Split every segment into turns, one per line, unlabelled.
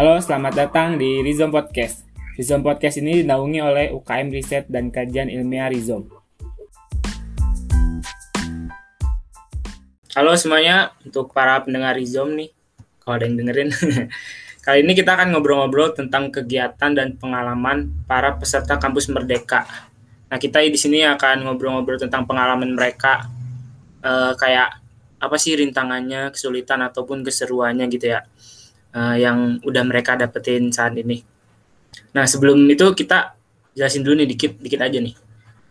Halo, selamat datang di Rizom Podcast. Rizom Podcast ini dinaungi oleh UKM Riset dan Kajian Ilmiah Rizom. Halo semuanya, untuk para pendengar Rizom nih, kalau ada yang dengerin. Kali ini kita akan ngobrol-ngobrol tentang kegiatan dan pengalaman para peserta kampus Merdeka. Nah, kita di sini akan ngobrol-ngobrol tentang pengalaman mereka, uh, kayak apa sih rintangannya, kesulitan ataupun keseruannya gitu ya uh, yang udah mereka dapetin saat ini. Nah sebelum itu kita jelasin dulu nih dikit dikit aja nih.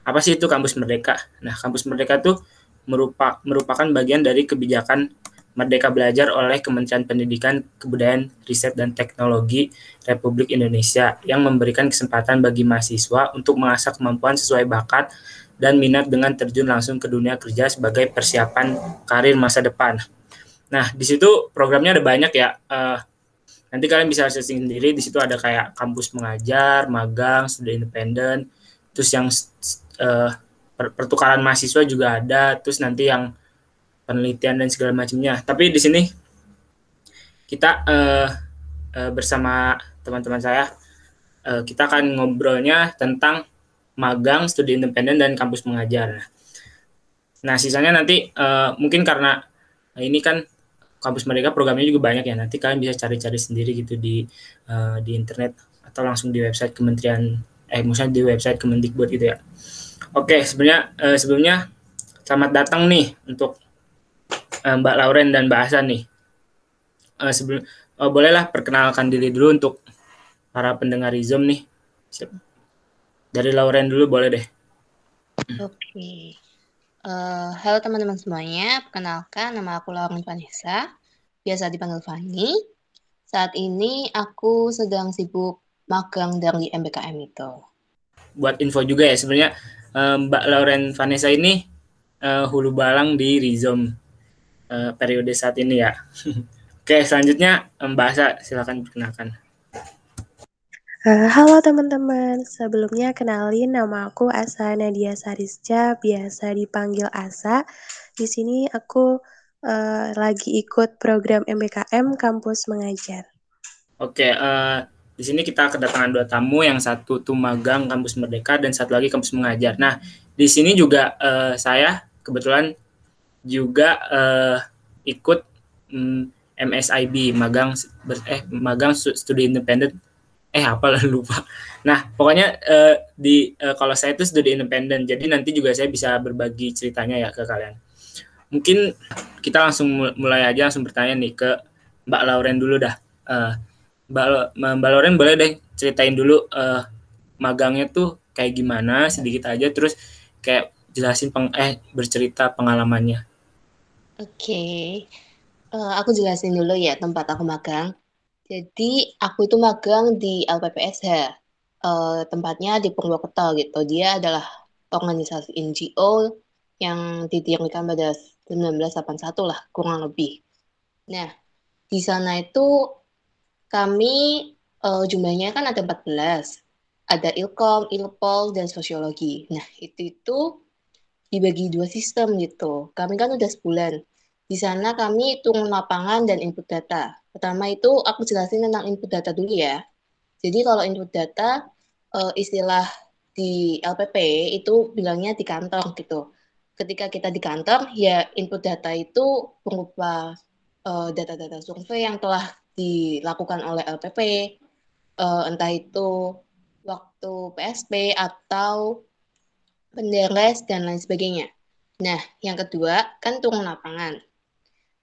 Apa sih itu kampus Merdeka? Nah kampus Merdeka tuh merupa, merupakan bagian dari kebijakan Merdeka Belajar oleh Kementerian Pendidikan, Kebudayaan, Riset, dan Teknologi Republik Indonesia yang memberikan kesempatan bagi mahasiswa untuk mengasah kemampuan sesuai bakat dan minat dengan terjun langsung ke dunia kerja sebagai persiapan karir masa depan. Nah, di situ programnya ada banyak ya. Uh, nanti kalian bisa searching sendiri di situ ada kayak kampus mengajar magang studi independen terus yang uh, pertukaran mahasiswa juga ada terus nanti yang penelitian dan segala macamnya. Tapi di sini kita uh, uh, bersama teman-teman saya uh, kita akan ngobrolnya tentang magang studi independen dan kampus mengajar. Nah sisanya nanti uh, mungkin karena ini kan kampus mereka programnya juga banyak ya. Nanti kalian bisa cari-cari sendiri gitu di uh, di internet atau langsung di website kementerian eh misalnya di website Kemendikbud gitu ya. Oke sebenarnya uh, sebelumnya selamat datang nih untuk uh, Mbak Lauren dan Mbak Hasan nih. Uh, sebelum uh, bolehlah perkenalkan diri dulu untuk para pendengar Rizom nih. Dari Lauren dulu boleh deh.
Oke Uh, halo teman-teman semuanya, perkenalkan nama aku Lauren Vanessa, biasa dipanggil Fanny. Saat ini aku sedang sibuk magang dari MBKM itu.
Buat info juga ya, sebenarnya uh, Mbak Lauren Vanessa ini uh, hulu balang di Rizom uh, periode saat ini ya. Oke, selanjutnya Mbak Asa, silakan perkenalkan.
Uh, halo teman-teman, sebelumnya kenalin nama aku Asa Nadia Sarisca, biasa dipanggil Asa. Di sini aku uh, lagi ikut program MBKM Kampus Mengajar.
Oke, uh, di sini kita kedatangan dua tamu, yang satu tuh magang Kampus Merdeka dan satu lagi Kampus Mengajar. Nah, di sini juga uh, saya kebetulan juga uh, ikut um, mm, MSIB, magang eh magang studi independen eh apa lah lupa. Nah pokoknya uh, di uh, kalau saya itu studi independen, jadi nanti juga saya bisa berbagi ceritanya ya ke kalian. Mungkin kita langsung mulai aja langsung bertanya nih ke Mbak Lauren dulu dah. Uh, Mbak, Mbak Lauren boleh deh ceritain dulu uh, magangnya tuh kayak gimana sedikit aja, terus kayak jelasin peng eh bercerita pengalamannya.
Oke, okay. uh, aku jelasin dulu ya tempat aku magang. Jadi aku itu magang di LPPSH, uh, eh, tempatnya di Purwokerto gitu. Dia adalah organisasi NGO yang didirikan pada 1981 lah, kurang lebih. Nah, di sana itu kami uh, jumlahnya kan ada 14. Ada Ilkom, Ilpol, dan Sosiologi. Nah, itu itu dibagi dua sistem gitu. Kami kan udah sebulan. Di sana kami turun lapangan dan input data. Pertama itu aku jelasin tentang input data dulu ya. Jadi kalau input data uh, istilah di LPP itu bilangnya di kantor gitu. Ketika kita di kantor ya input data itu berupa uh, data-data survei yang telah dilakukan oleh LPP, uh, entah itu waktu PSP atau penderes dan lain sebagainya. Nah, yang kedua kan turun lapangan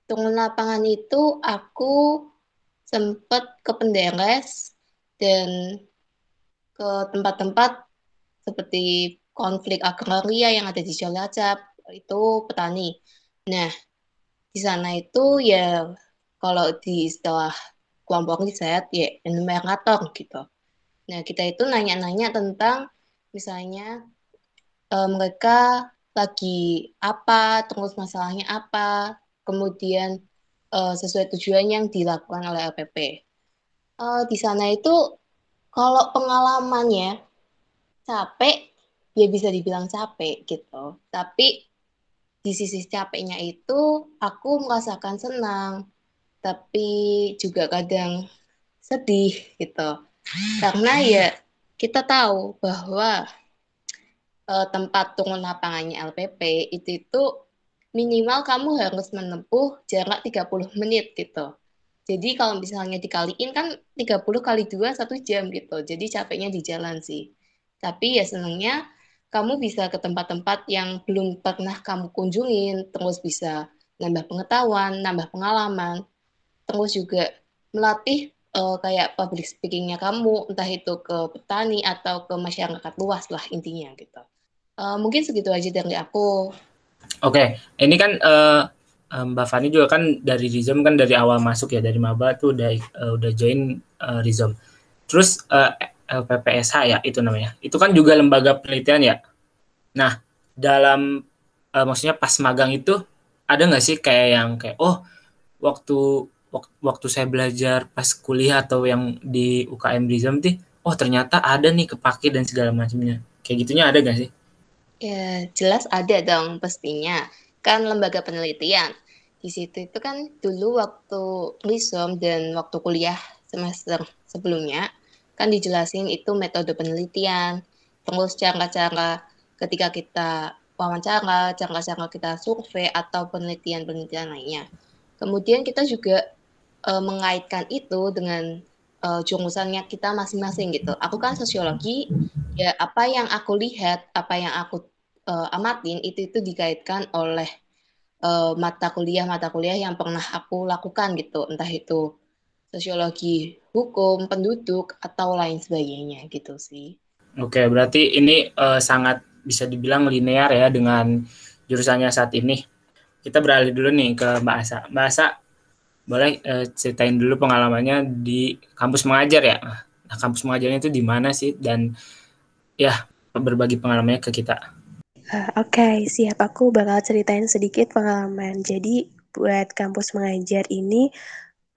turun lapangan itu aku sempat ke Penderes dan ke tempat-tempat seperti konflik agraria yang ada di Cilacap itu petani. Nah, di sana itu ya kalau di istilah kelompok riset ya enumerator gitu. Nah, kita itu nanya-nanya tentang misalnya e, mereka lagi apa, terus masalahnya apa, kemudian uh, sesuai tujuan yang dilakukan oleh LPP. Uh, eh, di sana itu kalau pengalamannya capek, ya bisa dibilang capek gitu. Tapi di sisi capeknya itu aku merasakan senang, tapi juga kadang sedih gitu. Karena ya kita tahu bahwa uh, tempat turun lapangannya LPP itu itu minimal kamu harus menempuh jarak 30 menit gitu. Jadi kalau misalnya dikaliin kan 30 kali 2 satu jam gitu. Jadi capeknya di jalan sih. Tapi ya senangnya kamu bisa ke tempat-tempat yang belum pernah kamu kunjungin, terus bisa nambah pengetahuan, nambah pengalaman, terus juga melatih uh, kayak public speakingnya kamu, entah itu ke petani atau ke masyarakat luas lah intinya gitu. Uh, mungkin segitu aja dari aku.
Oke, okay. ini kan uh, Mbak Fani juga kan dari Rizom kan dari awal masuk ya dari maba tuh udah uh, udah join uh, Rizom. Terus uh, LPPSH ya itu namanya. Itu kan juga lembaga penelitian ya. Nah dalam uh, maksudnya pas magang itu ada nggak sih kayak yang kayak oh waktu waktu saya belajar pas kuliah atau yang di UKM Rizom tuh oh ternyata ada nih kepake dan segala macamnya. Kayak gitunya ada nggak sih?
Ya jelas ada dong pastinya kan lembaga penelitian. Di situ itu kan dulu waktu Rizom dan waktu kuliah semester sebelumnya kan dijelasin itu metode penelitian, terus cara-cara ketika kita wawancara, cara-cara kita survei atau penelitian-penelitian lainnya. Kemudian kita juga e, mengaitkan itu dengan e, jurusannya kita masing-masing gitu. Aku kan sosiologi, ya apa yang aku lihat, apa yang aku uh, amatin itu itu dikaitkan oleh uh, mata kuliah mata kuliah yang pernah aku lakukan gitu. Entah itu sosiologi hukum penduduk atau lain sebagainya gitu sih.
Oke berarti ini uh, sangat bisa dibilang linear ya dengan jurusannya saat ini. Kita beralih dulu nih ke Mbak Asa. Mbak Asa boleh uh, ceritain dulu pengalamannya di kampus mengajar ya? Nah kampus mengajarnya itu di mana sih? Dan ya berbagi pengalamannya ke kita
Uh, Oke, okay, siap. Aku bakal ceritain sedikit pengalaman. Jadi, buat kampus mengajar ini,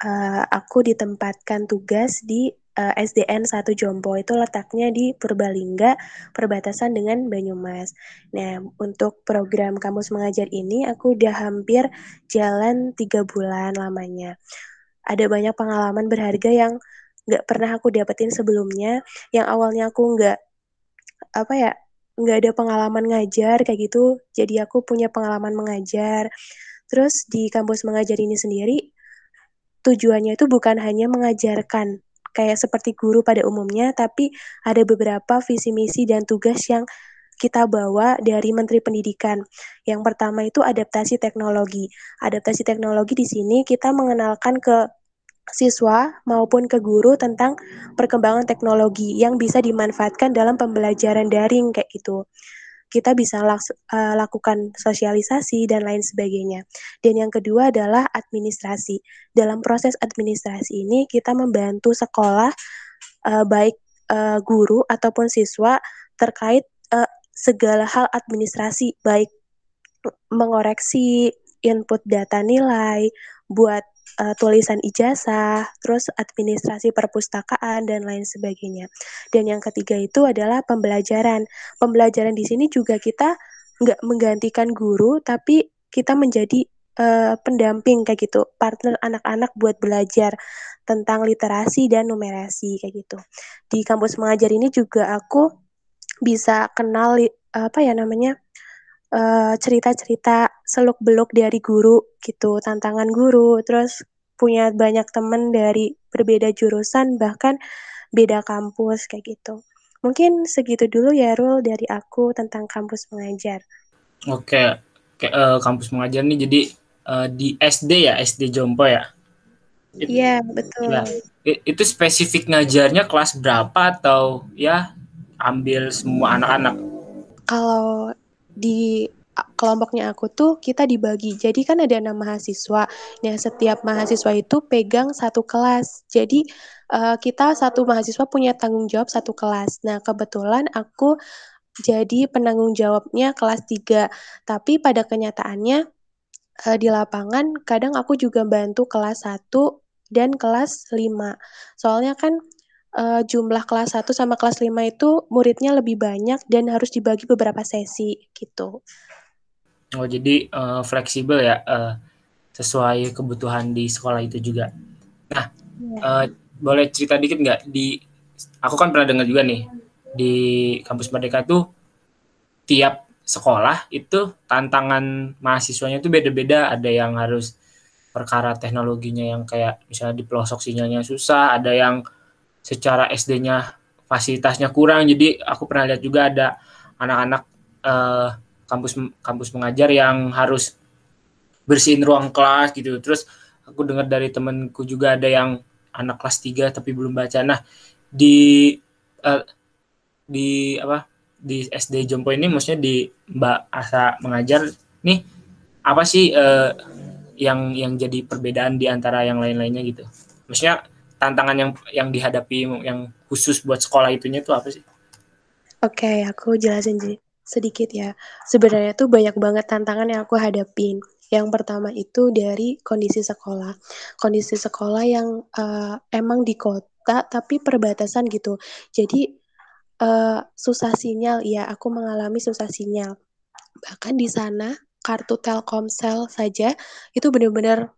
uh, aku ditempatkan tugas di uh, SDN 1 Jompo. Itu letaknya di Purbalingga, perbatasan dengan Banyumas. Nah, untuk program kampus mengajar ini, aku udah hampir jalan tiga bulan lamanya. Ada banyak pengalaman berharga yang nggak pernah aku dapetin sebelumnya, yang awalnya aku nggak apa ya nggak ada pengalaman ngajar kayak gitu jadi aku punya pengalaman mengajar terus di kampus mengajar ini sendiri tujuannya itu bukan hanya mengajarkan kayak seperti guru pada umumnya tapi ada beberapa visi misi dan tugas yang kita bawa dari Menteri Pendidikan. Yang pertama itu adaptasi teknologi. Adaptasi teknologi di sini kita mengenalkan ke siswa maupun ke guru tentang perkembangan teknologi yang bisa dimanfaatkan dalam pembelajaran daring kayak gitu. Kita bisa uh, lakukan sosialisasi dan lain sebagainya. Dan yang kedua adalah administrasi. Dalam proses administrasi ini kita membantu sekolah uh, baik uh, guru ataupun siswa terkait uh, segala hal administrasi baik mengoreksi input data nilai, buat uh, tulisan ijazah, terus administrasi perpustakaan dan lain sebagainya. Dan yang ketiga itu adalah pembelajaran. Pembelajaran di sini juga kita nggak menggantikan guru, tapi kita menjadi uh, pendamping kayak gitu, partner anak-anak buat belajar tentang literasi dan numerasi kayak gitu. Di kampus mengajar ini juga aku bisa kenal apa ya namanya cerita cerita-cerita seluk-beluk dari guru gitu, tantangan guru, terus punya banyak temen dari berbeda jurusan bahkan beda kampus kayak gitu. Mungkin segitu dulu ya Rul dari aku tentang kampus mengajar.
Oke, Oke uh, kampus mengajar nih jadi uh, di SD ya, SD Jompo ya?
Iya, betul. Ya,
itu spesifik ngajarnya kelas berapa atau ya ambil semua anak-anak?
Kalau di kelompoknya aku tuh kita dibagi. Jadi kan ada enam mahasiswa. Nah, setiap mahasiswa itu pegang satu kelas. Jadi uh, kita satu mahasiswa punya tanggung jawab satu kelas. Nah, kebetulan aku jadi penanggung jawabnya kelas 3. Tapi pada kenyataannya uh, di lapangan kadang aku juga bantu kelas 1 dan kelas 5. Soalnya kan uh, jumlah kelas 1 sama kelas 5 itu muridnya lebih banyak dan harus dibagi beberapa sesi gitu.
Oh jadi uh, fleksibel ya uh, sesuai kebutuhan di sekolah itu juga. Nah uh, boleh cerita dikit nggak di aku kan pernah dengar juga nih di kampus Merdeka tuh tiap sekolah itu tantangan mahasiswanya itu beda-beda ada yang harus perkara teknologinya yang kayak misalnya di pelosok sinyalnya susah ada yang secara SD-nya fasilitasnya kurang. Jadi aku pernah lihat juga ada anak-anak eh, kampus kampus mengajar yang harus bersihin ruang kelas gitu. Terus aku dengar dari temenku juga ada yang anak kelas 3 tapi belum baca. Nah di uh, di apa di SD Jompo ini maksudnya di Mbak Asa mengajar nih apa sih uh, yang yang jadi perbedaan di antara yang lain-lainnya gitu? Maksudnya tantangan yang yang dihadapi yang khusus buat sekolah itunya itu apa sih?
Oke, okay, aku jelasin sedikit ya. Sebenarnya tuh banyak banget tantangan yang aku hadapin. Yang pertama itu dari kondisi sekolah. Kondisi sekolah yang uh, emang di kota tapi perbatasan gitu. Jadi uh, susah sinyal, ya aku mengalami susah sinyal. Bahkan di sana kartu Telkomsel saja itu benar-benar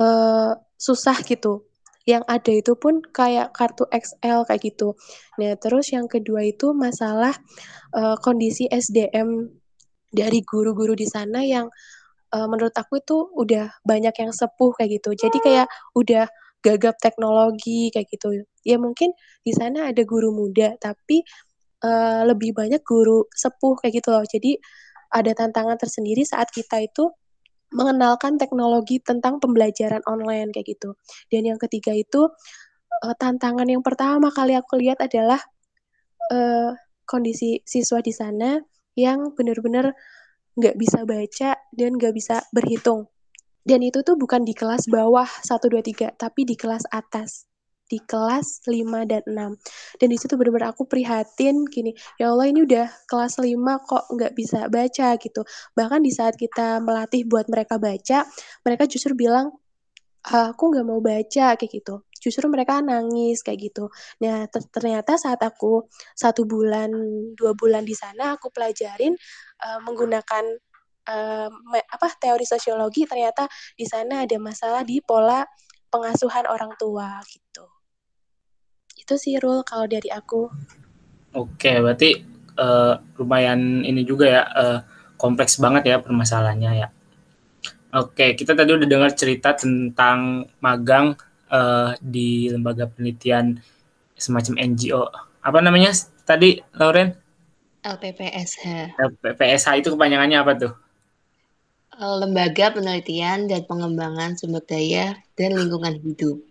uh, susah gitu. Yang ada itu pun kayak kartu XL kayak gitu. Nah, terus yang kedua itu masalah uh, kondisi SDM dari guru-guru di sana yang uh, menurut aku itu udah banyak yang sepuh kayak gitu. Jadi kayak udah gagap teknologi kayak gitu. Ya mungkin di sana ada guru muda, tapi uh, lebih banyak guru sepuh kayak gitu loh. Jadi ada tantangan tersendiri saat kita itu mengenalkan teknologi tentang pembelajaran online kayak gitu. Dan yang ketiga itu uh, tantangan yang pertama kali aku lihat adalah uh, kondisi siswa di sana yang benar-benar nggak bisa baca dan nggak bisa berhitung. Dan itu tuh bukan di kelas bawah 1, 2, 3, tapi di kelas atas. Di kelas 5 dan 6. Dan di situ benar-benar aku prihatin gini, ya Allah ini udah kelas 5 kok nggak bisa baca gitu. Bahkan di saat kita melatih buat mereka baca, mereka justru bilang, aku nggak mau baca kayak gitu justru mereka nangis kayak gitu. Nah ternyata saat aku satu bulan dua bulan di sana aku pelajarin uh, menggunakan uh, apa teori sosiologi ternyata di sana ada masalah di pola pengasuhan orang tua gitu. Itu sih rule kalau dari aku.
Oke, berarti uh, lumayan ini juga ya uh, kompleks banget ya permasalahannya ya. Oke, kita tadi udah dengar cerita tentang magang uh, di lembaga penelitian semacam NGO. Apa namanya tadi, Lauren?
LPPSH.
LPPSH itu kepanjangannya apa tuh?
Lembaga Penelitian dan Pengembangan Sumber Daya dan Lingkungan Hidup.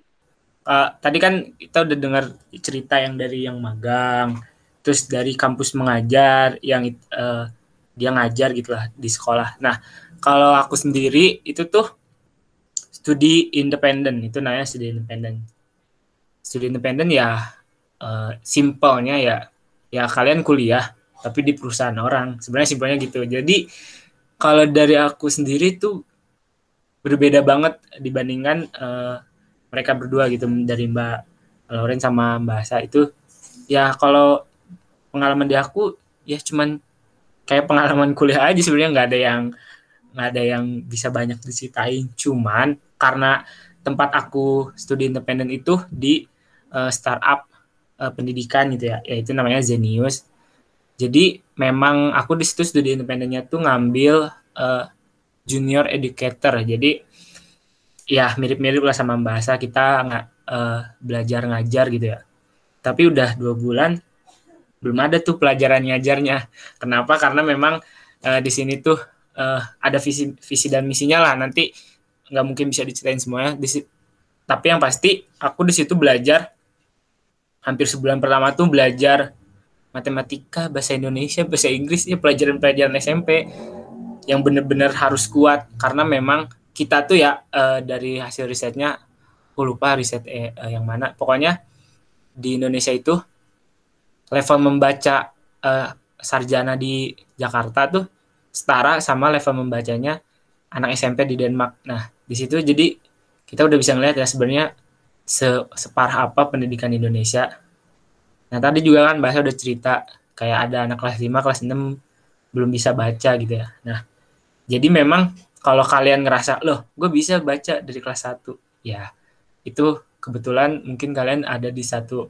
Uh, tadi kan kita udah dengar cerita yang dari yang magang, terus dari kampus mengajar, yang uh, dia ngajar gitu lah di sekolah. Nah, kalau aku sendiri itu tuh studi independen itu namanya studi independen. Studi independen ya uh, simpelnya ya ya kalian kuliah tapi di perusahaan orang. Sebenarnya simpelnya gitu. Jadi kalau dari aku sendiri tuh berbeda banget dibandingkan uh, mereka berdua gitu dari Mbak Lauren sama Mbak Asa itu ya kalau pengalaman di aku ya cuman kayak pengalaman kuliah aja sebenarnya nggak ada yang nggak ada yang bisa banyak diceritain cuman karena tempat aku studi independen itu di uh, startup uh, pendidikan gitu ya, yaitu namanya Zenius. Jadi memang aku di situ studi independennya tuh ngambil uh, junior educator. Jadi ya mirip-mirip lah sama bahasa kita nggak uh, belajar ngajar gitu ya. Tapi udah dua bulan belum ada tuh pelajaran ngajarnya. Kenapa? Karena memang uh, di sini tuh uh, ada visi visi dan misinya lah. Nanti nggak mungkin bisa diceritain semuanya di tapi yang pasti aku di situ belajar hampir sebulan pertama tuh belajar matematika bahasa Indonesia bahasa Inggris ya pelajaran-pelajaran SMP yang benar-benar harus kuat karena memang kita tuh ya uh, dari hasil risetnya aku lupa riset eh, uh, yang mana pokoknya di Indonesia itu level membaca uh, sarjana di Jakarta tuh setara sama level membacanya anak SMP di Denmark. Nah, di situ jadi kita udah bisa ngeliat ya sebenarnya se separah apa pendidikan di Indonesia. Nah, tadi juga kan bahasa udah cerita kayak ada anak kelas 5, kelas 6 belum bisa baca gitu ya. Nah, jadi memang kalau kalian ngerasa, loh gue bisa baca dari kelas 1, ya itu kebetulan mungkin kalian ada di satu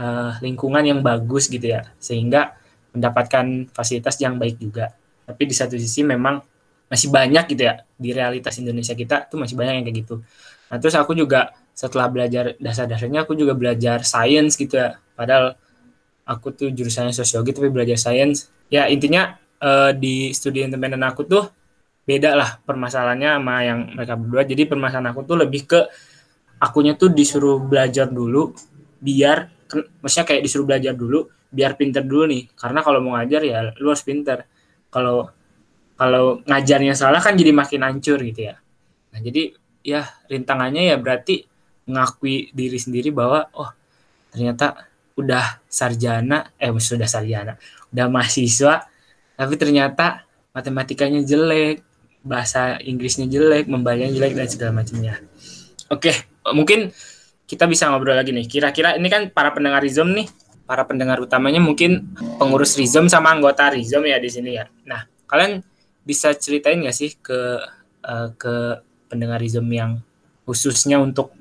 uh, lingkungan yang bagus gitu ya sehingga mendapatkan fasilitas yang baik juga. Tapi di satu sisi memang masih banyak gitu ya di realitas Indonesia kita tuh masih banyak yang kayak gitu. Nah terus aku juga setelah belajar dasar-dasarnya aku juga belajar sains gitu ya. Padahal aku tuh jurusannya sosiologi tapi belajar sains ya intinya uh, di studi independen aku tuh beda lah permasalahannya sama yang mereka berdua. Jadi permasalahan aku tuh lebih ke akunya tuh disuruh belajar dulu biar maksudnya kayak disuruh belajar dulu biar pinter dulu nih. Karena kalau mau ngajar ya lu harus pinter. Kalau kalau ngajarnya salah kan jadi makin hancur gitu ya. Nah jadi ya rintangannya ya berarti mengakui diri sendiri bahwa oh ternyata udah sarjana eh sudah sarjana udah mahasiswa tapi ternyata matematikanya jelek bahasa Inggrisnya jelek membacanya jelek dan segala macamnya oke mungkin kita bisa ngobrol lagi nih kira-kira ini kan para pendengar Rizom nih para pendengar utamanya mungkin pengurus Rizom sama anggota Rizom ya di sini ya. Nah, kalian bisa ceritain nggak sih ke uh, ke pendengar Rizom yang khususnya untuk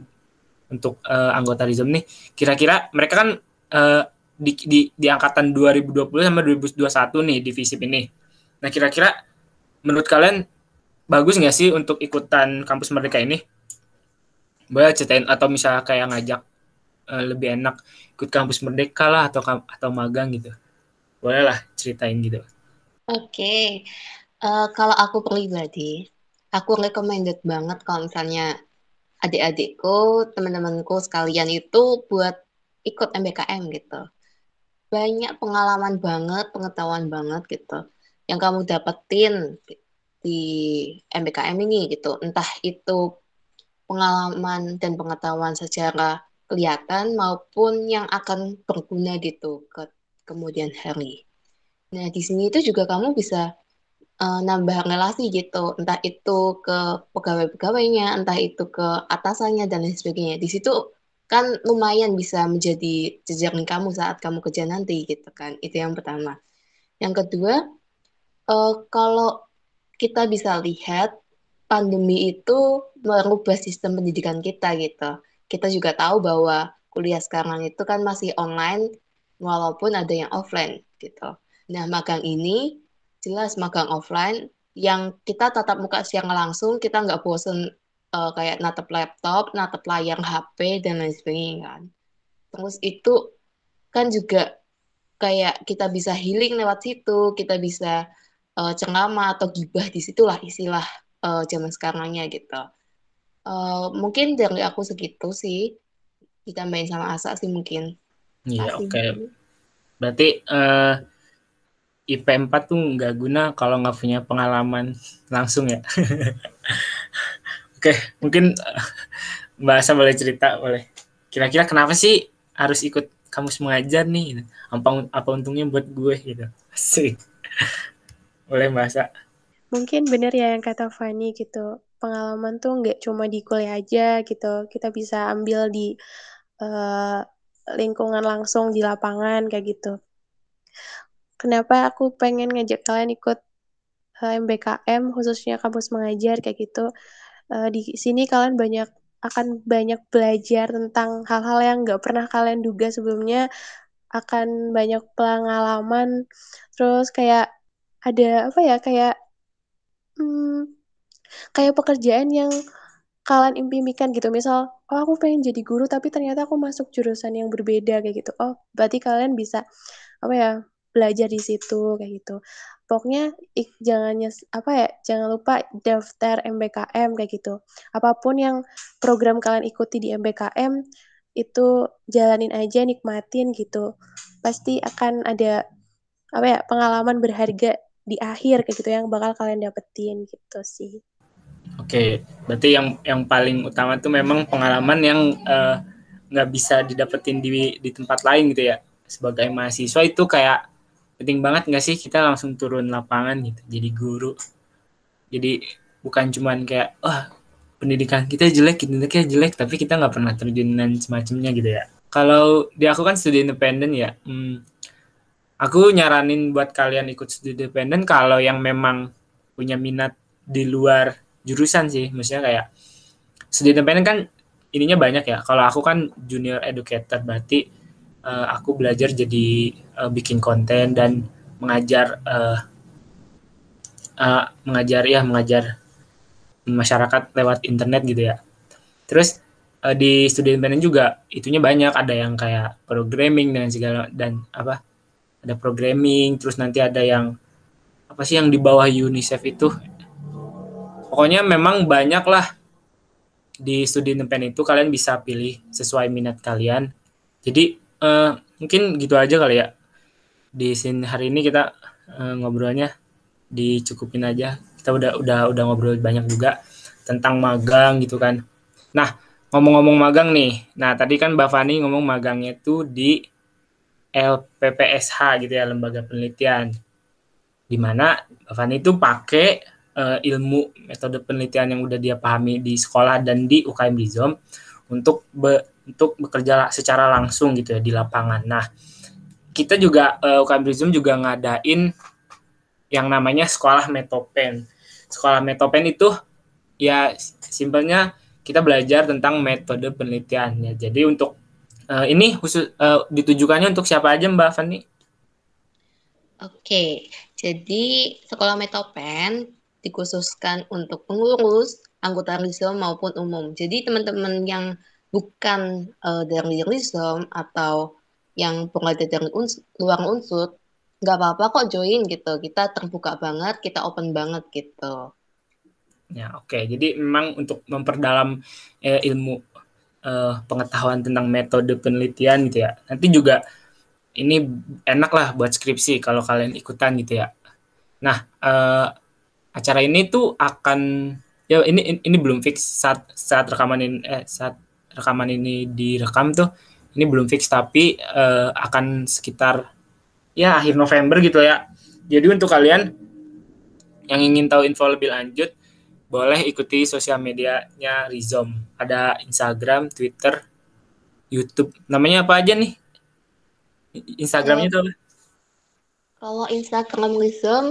untuk uh, anggota Rizom nih, kira-kira mereka kan uh, di, di, di angkatan 2020 sama 2021 nih di FISIP ini. Nah, kira-kira menurut kalian bagus nggak sih untuk ikutan kampus Merdeka ini? Boleh ceritain atau misalnya kayak ngajak uh, lebih enak ikut kampus merdeka lah atau atau magang gitu boleh lah ceritain gitu
oke okay. uh, eh, kalau aku pribadi aku recommended banget kalau misalnya adik-adikku teman-temanku sekalian itu buat ikut MBKM gitu banyak pengalaman banget pengetahuan banget gitu yang kamu dapetin di MBKM ini gitu entah itu pengalaman dan pengetahuan secara kelihatan maupun yang akan berguna gitu ke kemudian hari. Nah, di sini itu juga kamu bisa uh, nambah relasi gitu, entah itu ke pegawai-pegawainya, entah itu ke atasannya dan lain sebagainya. Di situ kan lumayan bisa menjadi jejaring kamu saat kamu kerja nanti gitu kan. Itu yang pertama. Yang kedua, uh, kalau kita bisa lihat pandemi itu merubah sistem pendidikan kita gitu kita juga tahu bahwa kuliah sekarang itu kan masih online walaupun ada yang offline gitu. Nah, magang ini jelas magang offline yang kita tatap muka secara langsung, kita nggak bosen uh, kayak natap laptop, natap layar HP dan lain sebagainya kan. Terus itu kan juga kayak kita bisa healing lewat situ, kita bisa uh, ceramah atau gibah di situlah istilah uh, zaman sekarangnya gitu. Uh, mungkin dari aku segitu sih ditambahin sama Asa sih mungkin.
Iya oke. Okay. Berarti uh, IP 4 tuh nggak guna kalau nggak punya pengalaman langsung ya. oke okay, mungkin uh, Mbak Asa boleh cerita boleh. Kira-kira kenapa sih harus ikut kamus mengajar nih? Apa apa untungnya buat gue gitu? Asik. Boleh Mbak Asa.
Mungkin benar ya yang kata Fani gitu pengalaman tuh nggak cuma di kuliah aja gitu. Kita bisa ambil di uh, lingkungan langsung di lapangan kayak gitu. Kenapa aku pengen ngajak kalian ikut uh, eh, MBKM khususnya kampus mengajar kayak gitu. Uh, di sini kalian banyak akan banyak belajar tentang hal-hal yang nggak pernah kalian duga sebelumnya akan banyak pengalaman terus kayak ada apa ya kayak hmm, kayak pekerjaan yang kalian impikan gitu. Misal, oh aku pengen jadi guru tapi ternyata aku masuk jurusan yang berbeda kayak gitu. Oh, berarti kalian bisa apa ya? belajar di situ kayak gitu. Pokoknya ik, jangan apa ya, jangan lupa daftar MBKM kayak gitu. Apa pun yang program kalian ikuti di MBKM itu jalanin aja, nikmatin gitu. Pasti akan ada apa ya, pengalaman berharga di akhir kayak gitu yang bakal kalian dapetin gitu sih.
Oke, berarti yang yang paling utama itu memang pengalaman yang eh, nggak uh, bisa didapetin di di tempat lain gitu ya. Sebagai mahasiswa itu kayak penting banget nggak sih kita langsung turun lapangan gitu, jadi guru. Jadi bukan cuman kayak wah pendidikan kita jelek, pendidikannya jelek, tapi kita nggak pernah terjun dan semacamnya gitu ya. Kalau di aku kan studi independen ya, hmm, aku nyaranin buat kalian ikut studi independen kalau yang memang punya minat di luar jurusan sih maksudnya kayak studi independen kan ininya banyak ya. Kalau aku kan junior educator berarti uh, aku belajar jadi uh, bikin konten dan mengajar uh, uh, mengajar ya mengajar masyarakat lewat internet gitu ya. Terus uh, di studi independen juga itunya banyak ada yang kayak programming dan segala dan apa ada programming terus nanti ada yang apa sih yang di bawah UNICEF itu? Pokoknya memang banyak lah di studi independen itu kalian bisa pilih sesuai minat kalian. Jadi uh, mungkin gitu aja kali ya. Di sini hari ini kita uh, ngobrolnya dicukupin aja. Kita udah udah udah ngobrol banyak juga tentang magang gitu kan. Nah ngomong-ngomong magang nih. Nah tadi kan Mbak Fani ngomong magangnya tuh di LPPSH gitu ya lembaga penelitian di mana Fani itu pakai uh, ilmu metode penelitian yang udah dia pahami di sekolah dan di UKM Rizom untuk be, untuk bekerja secara langsung gitu ya di lapangan. Nah, kita juga uh, eh, UKM Rizom juga ngadain yang namanya sekolah metopen. Sekolah metopen itu ya simpelnya kita belajar tentang metode penelitiannya. Jadi untuk uh, ini khusus uh, ditujukannya untuk siapa aja Mbak Fani?
Oke, jadi sekolah metopen dikhususkan untuk pengurus, anggota RISOM maupun umum. Jadi teman-teman yang bukan uh, dari RISOM atau yang pengajar dari uns luar unsur, nggak apa-apa kok join gitu. Kita terbuka banget, kita open banget gitu.
Ya oke, okay. jadi memang untuk memperdalam eh, ilmu eh, pengetahuan tentang metode penelitian gitu ya. Nanti juga ini enak lah buat skripsi kalau kalian ikutan gitu ya. Nah, eh, acara ini tuh akan ya ini ini belum fix saat saat rekaman ini eh, saat rekaman ini direkam tuh ini belum fix tapi uh, akan sekitar ya akhir November gitu ya. Jadi untuk kalian yang ingin tahu info lebih lanjut boleh ikuti sosial medianya Rizom. Ada Instagram, Twitter, YouTube. Namanya apa aja nih? Instagramnya tuh apa?
Kalau Instagram Rizom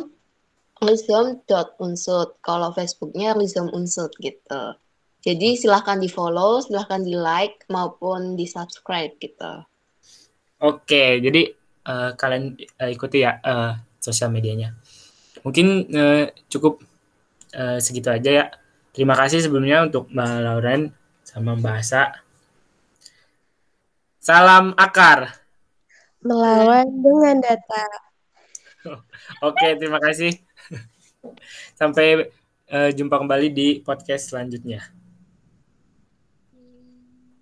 Rizom.unsut. Kalau Facebooknya Rizom Unsut gitu. Jadi silahkan di follow, silahkan di like maupun di subscribe gitu.
Oke, jadi uh, kalian uh, ikuti ya uh, sosial medianya. Mungkin uh, cukup uh, segitu aja ya. Terima kasih sebelumnya untuk Mbak Lauren sama Mbak Asa. Salam akar.
Melawan dengan data.
Oke, terima kasih. Sampai uh, jumpa kembali di podcast selanjutnya.